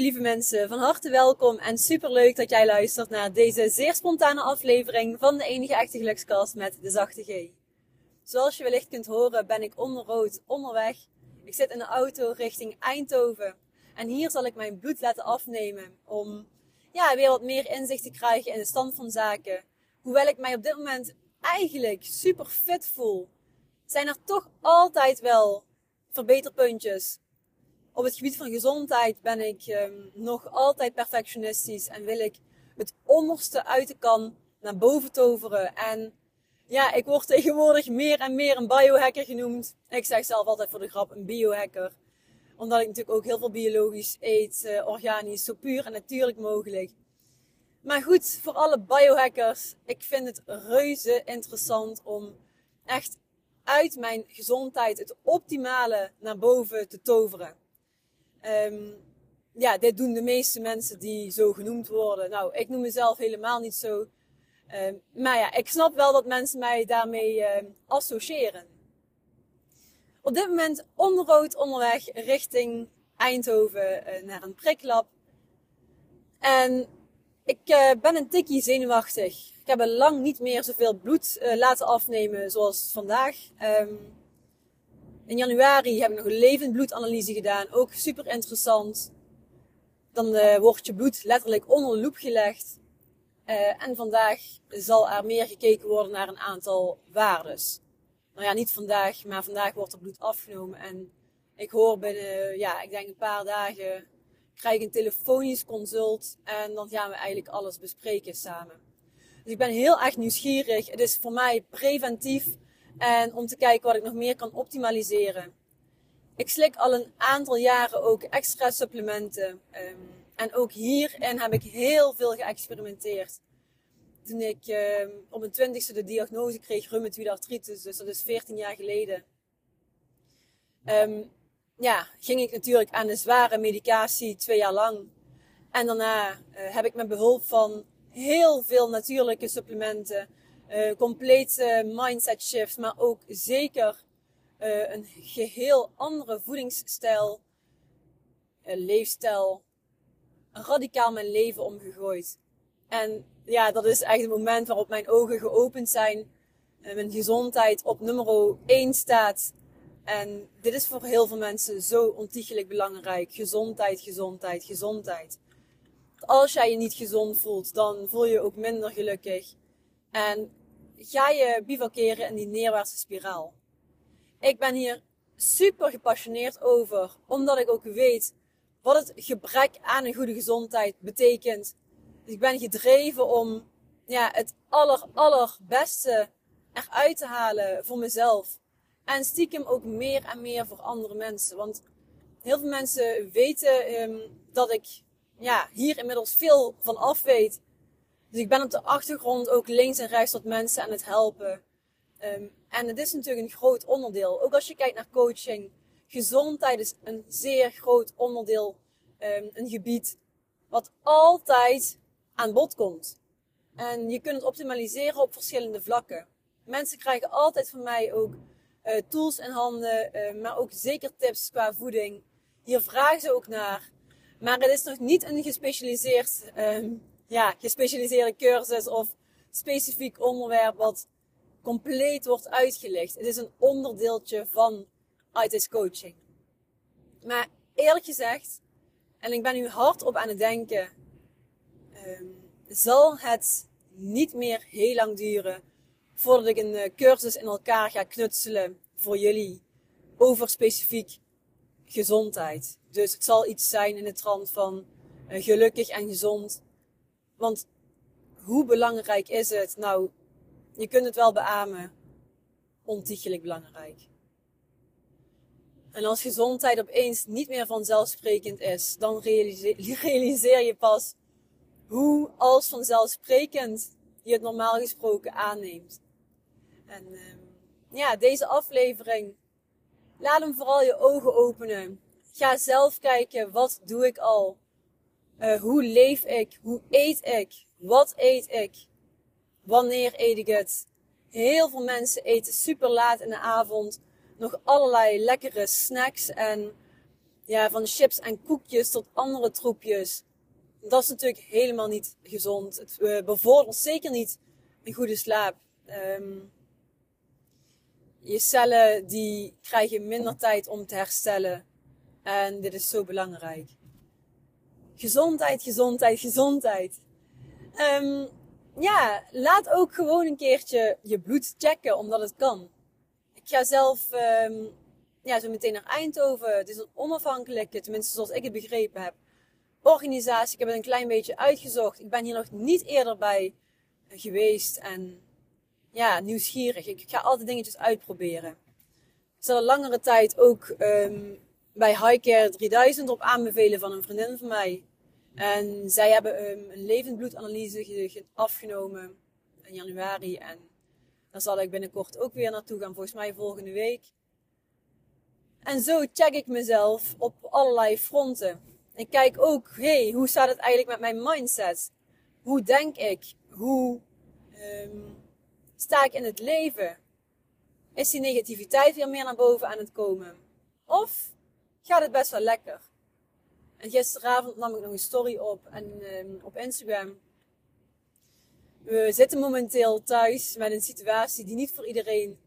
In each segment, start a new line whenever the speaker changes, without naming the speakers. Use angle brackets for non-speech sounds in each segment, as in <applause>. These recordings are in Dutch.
lieve, mensen, van harte welkom en super leuk dat jij luistert naar deze zeer spontane aflevering van de enige echte gelukskast met de zachte G. Zoals je wellicht kunt horen ben ik onder rood onderweg. Ik zit in de auto richting Eindhoven en hier zal ik mijn bloed laten afnemen om ja, weer wat meer inzicht te krijgen in de stand van zaken. Hoewel ik mij op dit moment eigenlijk super fit voel, zijn er toch altijd wel verbeterpuntjes op het gebied van gezondheid ben ik um, nog altijd perfectionistisch en wil ik het onderste uit de kan naar boven toveren. En ja, ik word tegenwoordig meer en meer een biohacker genoemd. Ik zeg zelf altijd voor de grap een biohacker. Omdat ik natuurlijk ook heel veel biologisch eet, uh, organisch, zo puur en natuurlijk mogelijk. Maar goed, voor alle biohackers, ik vind het reuze interessant om echt uit mijn gezondheid het optimale naar boven te toveren. Um, ja, dit doen de meeste mensen die zo genoemd worden. Nou, ik noem mezelf helemaal niet zo. Um, maar ja, ik snap wel dat mensen mij daarmee uh, associëren. Op dit moment onderrood onderweg richting Eindhoven uh, naar een priklab. En ik uh, ben een tikkie zenuwachtig. Ik heb al lang niet meer zoveel bloed laten afnemen zoals vandaag. Um, in januari heb ik nog een levend bloedanalyse gedaan. Ook super interessant. Dan uh, wordt je bloed letterlijk onder de loep gelegd. Uh, en vandaag zal er meer gekeken worden naar een aantal waardes. Nou ja, niet vandaag, maar vandaag wordt er bloed afgenomen. En ik hoor binnen, ja, ik denk een paar dagen, krijg ik een telefonisch consult. En dan gaan we eigenlijk alles bespreken samen. Dus ik ben heel erg nieuwsgierig. Het is voor mij preventief en om te kijken wat ik nog meer kan optimaliseren. Ik slik al een aantal jaren ook extra supplementen. Um, en ook hierin heb ik heel veel geëxperimenteerd. Toen ik um, op mijn twintigste de diagnose kreeg reumatoïde artritis, dus dat is 14 jaar geleden. Um, ja, ging ik natuurlijk aan de zware medicatie twee jaar lang. En daarna uh, heb ik met behulp van heel veel natuurlijke supplementen uh, complete mindset shift, maar ook zeker uh, een geheel andere voedingsstijl, uh, leefstijl, radicaal mijn leven omgegooid. En ja, dat is echt het moment waarop mijn ogen geopend zijn, mijn gezondheid op nummer 1 staat. En dit is voor heel veel mensen zo ontiegelijk belangrijk. Gezondheid, gezondheid, gezondheid. Als jij je niet gezond voelt, dan voel je je ook minder gelukkig. En ga je bivakeren in die neerwaartse spiraal. Ik ben hier super gepassioneerd over, omdat ik ook weet wat het gebrek aan een goede gezondheid betekent. Ik ben gedreven om ja, het aller, allerbeste eruit te halen voor mezelf. En stiekem ook meer en meer voor andere mensen. Want heel veel mensen weten um, dat ik ja, hier inmiddels veel van af weet. Dus ik ben op de achtergrond ook links en rechts wat mensen aan het helpen. Um, en het is natuurlijk een groot onderdeel. Ook als je kijkt naar coaching. Gezondheid is een zeer groot onderdeel. Um, een gebied wat altijd aan bod komt. En je kunt het optimaliseren op verschillende vlakken. Mensen krijgen altijd van mij ook uh, tools in handen, uh, maar ook zeker tips qua voeding. Hier vragen ze ook naar. Maar het is nog niet een gespecialiseerd ja, gespecialiseerde cursus of specifiek onderwerp wat compleet wordt uitgelegd. Het is een onderdeeltje van ITIS coaching. Maar eerlijk gezegd, en ik ben nu hardop aan het denken, um, zal het niet meer heel lang duren voordat ik een uh, cursus in elkaar ga knutselen voor jullie over specifiek gezondheid. Dus het zal iets zijn in de trant van uh, gelukkig en gezond want hoe belangrijk is het? Nou, je kunt het wel beamen. Ontiegelijk belangrijk. En als gezondheid opeens niet meer vanzelfsprekend is, dan realiseer <laughs> je pas hoe als vanzelfsprekend je het normaal gesproken aanneemt. En uh, ja, deze aflevering, laat hem vooral je ogen openen. Ga zelf kijken, wat doe ik al? Uh, hoe leef ik? Hoe eet ik? Wat eet ik? Wanneer eet ik het? Heel veel mensen eten super laat in de avond nog allerlei lekkere snacks. En ja, van chips en koekjes tot andere troepjes. Dat is natuurlijk helemaal niet gezond. Het uh, bevordert zeker niet een goede slaap. Um, je cellen die krijgen minder tijd om te herstellen. En dit is zo belangrijk. Gezondheid, gezondheid, gezondheid. Um, ja, laat ook gewoon een keertje je bloed checken, omdat het kan. Ik ga zelf um, ja, zo meteen naar Eindhoven. Het is een onafhankelijke, tenminste zoals ik het begrepen heb, organisatie. Ik heb het een klein beetje uitgezocht. Ik ben hier nog niet eerder bij geweest en ja, nieuwsgierig. Ik ga altijd dingetjes uitproberen. Ik zal een langere tijd ook um, bij Highcare 3000 op aanbevelen van een vriendin van mij. En zij hebben um, een levendbloedanalyse afgenomen in januari. En daar zal ik binnenkort ook weer naartoe gaan, volgens mij volgende week. En zo check ik mezelf op allerlei fronten. Ik kijk ook, hey, hoe staat het eigenlijk met mijn mindset? Hoe denk ik? Hoe um, sta ik in het leven? Is die negativiteit weer meer naar boven aan het komen? Of gaat het best wel lekker? En gisteravond nam ik nog een story op en, um, op Instagram. We zitten momenteel thuis met een situatie die niet voor iedereen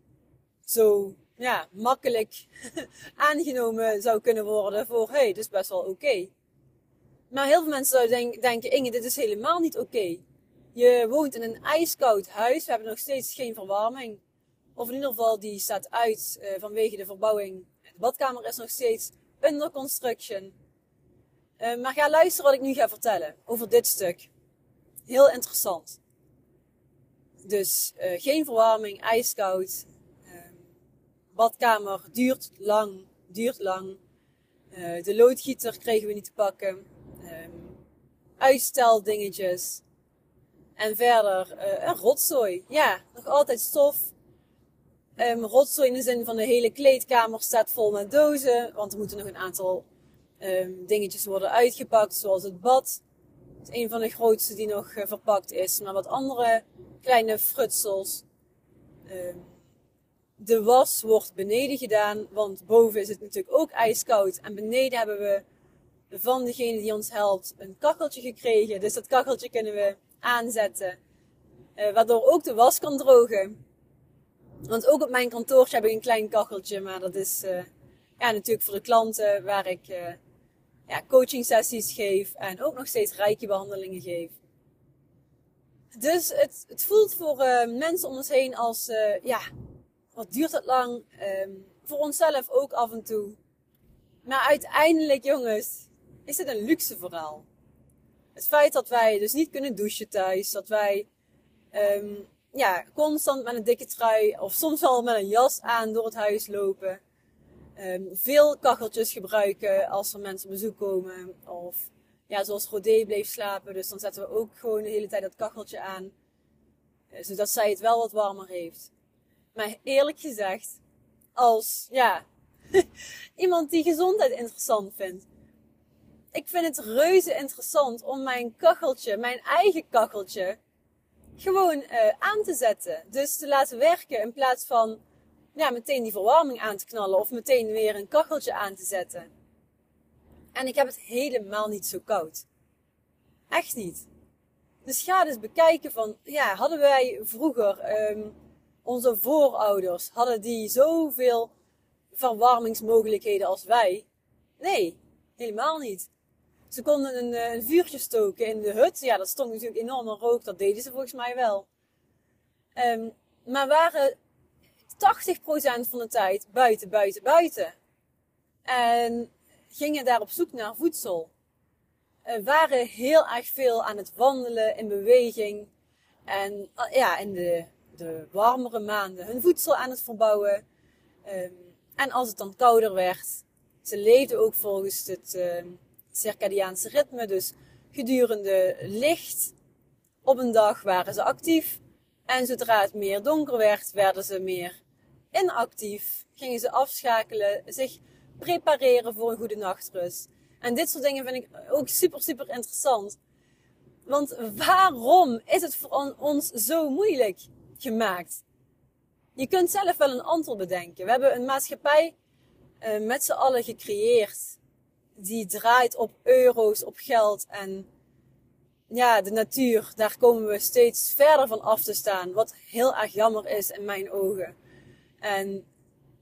zo ja, makkelijk <laughs> aangenomen zou kunnen worden voor hey, dit is best wel oké. Maar heel veel mensen zouden denken, Inge, dit is helemaal niet oké. Je woont in een ijskoud huis, we hebben nog steeds geen verwarming. Of in ieder geval, die staat uit uh, vanwege de verbouwing. De badkamer is nog steeds under construction. Uh, maar ga luisteren wat ik nu ga vertellen over dit stuk. Heel interessant. Dus uh, geen verwarming, ijskoud. Ehm, badkamer duurt lang, duurt lang. de loodgieter kregen we niet te pakken. Um, uitsteldingetjes. En verder een rotzooi. Ja, nog altijd stof. Um, rotzooi in de zin van de hele kleedkamer staat vol met dozen. Want er moeten nog een aantal um, dingetjes worden uitgepakt. Zoals het bad. Dat is een van de grootste die nog uh, verpakt is. Maar wat andere kleine frutsels. Um, de was wordt beneden gedaan. Want boven is het natuurlijk ook ijskoud. En beneden hebben we van degene die ons helpt een kacheltje gekregen. Dus dat kacheltje kunnen we aanzetten. Uh, waardoor ook de was kan drogen. Want ook op mijn kantoortje heb ik een klein kacheltje. Maar dat is uh, ja, natuurlijk voor de klanten waar ik uh, ja, coaching sessies geef. En ook nog steeds rijke behandelingen geef. Dus het, het voelt voor mensen om ons heen als, ja, wat duurt het lang? Um, voor onszelf ook af en toe. Maar uiteindelijk, jongens, is het een luxe verhaal. Het feit dat wij dus niet kunnen douchen thuis, dat wij um, ja, constant met een dikke trui of soms wel met een jas aan door het huis lopen. Um, veel kacheltjes gebruiken als er mensen op bezoek komen. Of ja, zoals Rodé bleef slapen. Dus dan zetten we ook gewoon de hele tijd dat kacheltje aan. Eh, zodat zij het wel wat warmer heeft. Maar eerlijk gezegd, als ja, <laughs> iemand die gezondheid interessant vindt ik vind het reuze interessant om mijn kacheltje, mijn eigen kacheltje, gewoon uh, aan te zetten. Dus te laten werken in plaats van ja, meteen die verwarming aan te knallen of meteen weer een kacheltje aan te zetten. En ik heb het helemaal niet zo koud. Echt niet. Dus ga dus bekijken van, ja, hadden wij vroeger, um, onze voorouders, hadden die zoveel verwarmingsmogelijkheden als wij? Nee, helemaal niet. Ze konden een, eh, een, vuurtje stoken in de hut. Ja, dat stond natuurlijk enorm rook. Dat deden ze volgens mij wel. Um, maar waren 80% van de tijd buiten, buiten, buiten. En gingen daar op zoek naar voedsel. Uh, waren heel erg veel aan het wandelen, in beweging. En uh, ja, in de, de warmere maanden hun voedsel aan het verbouwen. Um, en als het dan kouder werd, ze leefden ook volgens het, uh, circadiaanse ritme. Dus gedurende licht op een dag waren ze actief. En zodra het meer donker werd, werden ze meer inactief. Gingen ze afschakelen, zich prepareren voor een goede nachtrust. En dit soort dingen vind ik ook super, super interessant. Want waarom is het voor ons zo moeilijk gemaakt? Je kunt zelf wel een antwoord bedenken. We hebben een maatschappij uh, met z'n allen gecreëerd die draait op euro's, op geld en ja, de natuur, daar komen we steeds verder van af te staan. Wat heel erg jammer is in mijn ogen. En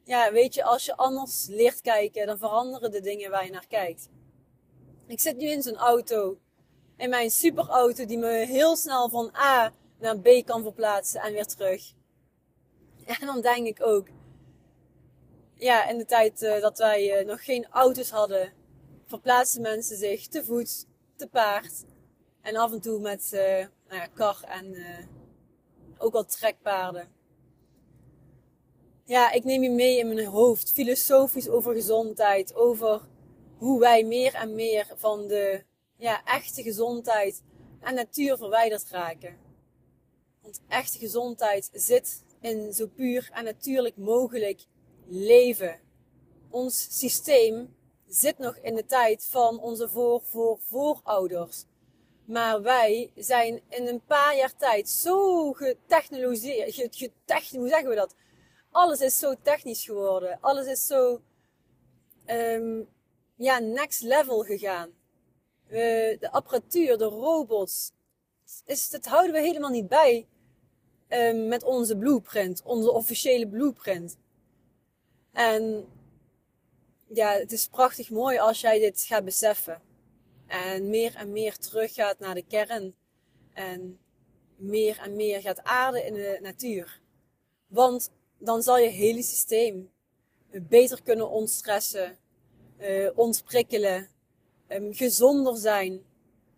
ja, weet je, als je anders leert kijken, dan veranderen de dingen waar je naar kijkt. Ik zit nu in zo'n auto, in mijn superauto, die me heel snel van A naar B kan verplaatsen en weer terug. En dan denk ik ook, ja, in de tijd uh, dat wij uh, nog geen auto's hadden, verplaatsten mensen zich te voet, te paard en af en toe met uh, nou ja, kar en ook wel trekpaarden. Ja, ik neem je mee in mijn hoofd, filosofisch over gezondheid, over hoe wij meer en meer van de ja, echte gezondheid en natuur verwijderd raken. Want echte gezondheid zit in zo puur en natuurlijk mogelijk leven. Ons systeem zit nog in de tijd van onze voor, voor, voorouders. Maar wij zijn in een paar jaar tijd zo getechnologiseerd, hoe zeggen we dat? Alles is zo technisch geworden. Alles is zo, um, ja, next level gegaan. De apparatuur, de robots, is, dat houden we helemaal niet bij um, met onze blueprint, onze officiële blueprint. En ja, het is prachtig mooi als jij dit gaat beseffen. En meer en meer teruggaat naar de kern. En meer en meer gaat aarden in de natuur. Want dan zal je hele systeem beter kunnen ontstressen, uh, ontprikkelen, um, gezonder zijn.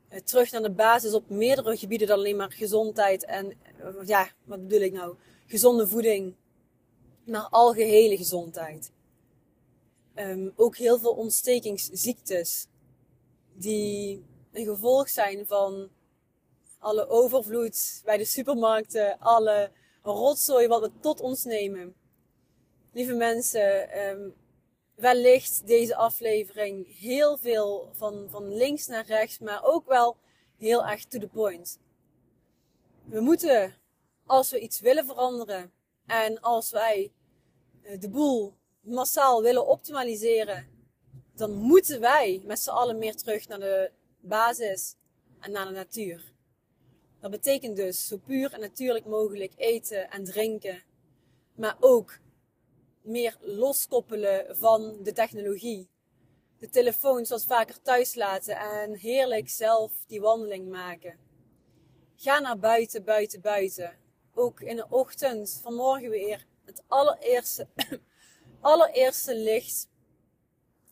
Uh, terug naar de basis op meerdere gebieden dan alleen maar gezondheid en, uh, ja, wat bedoel ik nou? Gezonde voeding, maar algehele gezondheid. Um, ook heel veel ontstekingsziektes die een gevolg zijn van alle overvloed bij de supermarkten, alle rotzooi wat we tot ons nemen. Lieve mensen, um, wellicht deze aflevering heel veel van, van links naar rechts, maar ook wel heel erg to the point. We moeten, als we iets willen veranderen en als wij eh, de boel massaal willen optimaliseren, dan moeten wij met z'n allen meer terug naar de basis en naar de natuur. Dat betekent dus zo puur en natuurlijk mogelijk eten en drinken, maar ook meer loskoppelen van de technologie. De telefoons wat vaker thuis laten en heerlijk zelf die wandeling maken. Ga naar buiten, buiten, buiten. Ook in de ochtend, vanmorgen weer, het allereerste, allereerste licht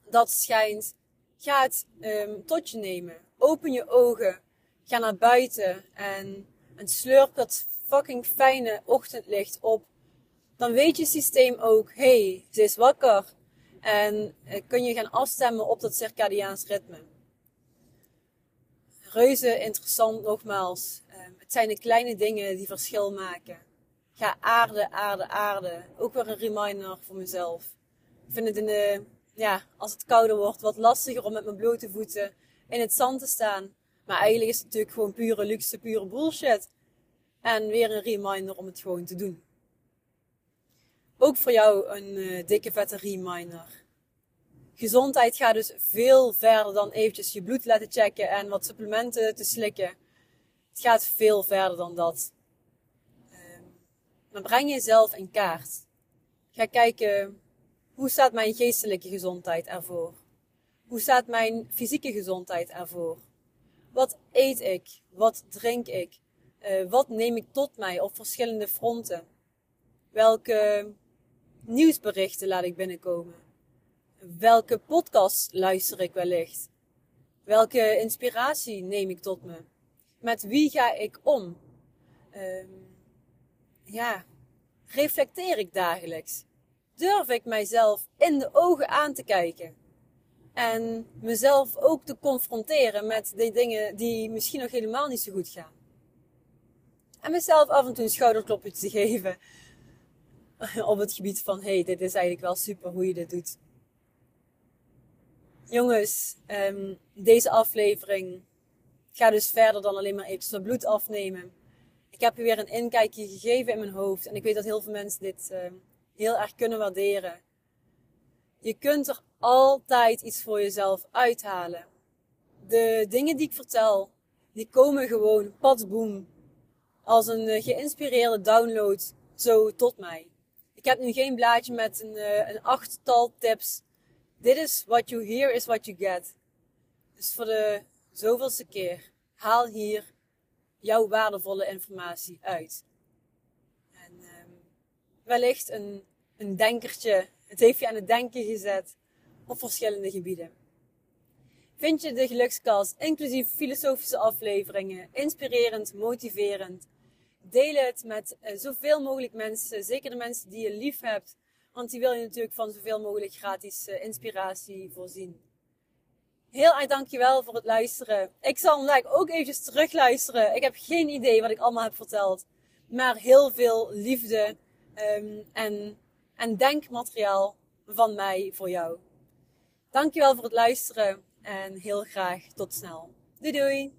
dat schijnt. Ga het um, tot je nemen. Open je ogen. Ga naar buiten en, slurp dat fucking fijne ochtendlicht op. Dan weet je systeem ook, hey, ze is wakker. En uh, kun je gaan afstemmen op dat circadiaans ritme. Reuze interessant nogmaals. Uh, het zijn de kleine dingen die verschil maken. Ga aarde, aarde, aarde. Ook weer een reminder voor mezelf. Ik vind het in de, ja, als het kouder wordt, wat lastiger om met mijn blote voeten in het zand te staan. Maar eigenlijk is het natuurlijk gewoon pure luxe, pure bullshit. En weer een reminder om het gewoon te doen. Ook voor jou een uh, dikke vette reminder. Gezondheid gaat dus veel verder dan eventjes je bloed laten checken en wat supplementen te slikken. Het gaat veel verder dan dat. Maar breng jezelf in kaart. Ga kijken, hoe staat mijn geestelijke gezondheid ervoor? Hoe staat mijn fysieke gezondheid ervoor? Wat eet ik? Wat drink ik? Uh, wat neem ik tot mij op verschillende fronten? Welke nieuwsberichten laat ik binnenkomen? Welke podcast luister ik wellicht? Welke inspiratie neem ik tot me? Met wie ga ik om? Uh, ja, reflecteer ik dagelijks? Durf ik mijzelf in de ogen aan te kijken? En mezelf ook te confronteren met die dingen die misschien nog helemaal niet zo goed gaan. En mezelf af en toe een schouderklopje te geven. <laughs> Op het gebied van, hey, dit is eigenlijk wel super hoe je dit doet. Jongens, um, deze aflevering gaat dus verder dan alleen maar extra bloed afnemen. Ik heb je weer een inkijkje gegeven in mijn hoofd. En ik weet dat heel veel mensen dit uh, heel erg kunnen waarderen Je kunt er altijd iets voor jezelf uithalen. De dingen die ik vertel, die komen gewoon padboom als een uh, geïnspireerde download zo tot mij. Ik heb nu geen blaadje met een, uh, een achttal tips. Dit is what you hear is what you get. Dus voor de zoveelste keer haal hier jouw waardevolle informatie uit. En um, wellicht een, een denkertje. Het heeft je aan het denken gezet op verschillende gebieden. Vind je de gelukskast, inclusief filosofische afleveringen, inspirerend, motiverend? Deel het met uh, zoveel mogelijk mensen, zeker de mensen die je lief hebt, want die wil je natuurlijk van zoveel mogelijk gratis uh, inspiratie voorzien. Heel erg dankjewel voor het luisteren. Ik zal vandaag ook eventjes terugluisteren. Ik heb geen idee wat ik allemaal heb verteld. Maar heel veel liefde um, en, en denkmateriaal van mij voor jou. Dankjewel voor het luisteren en heel graag tot snel. Doei doei!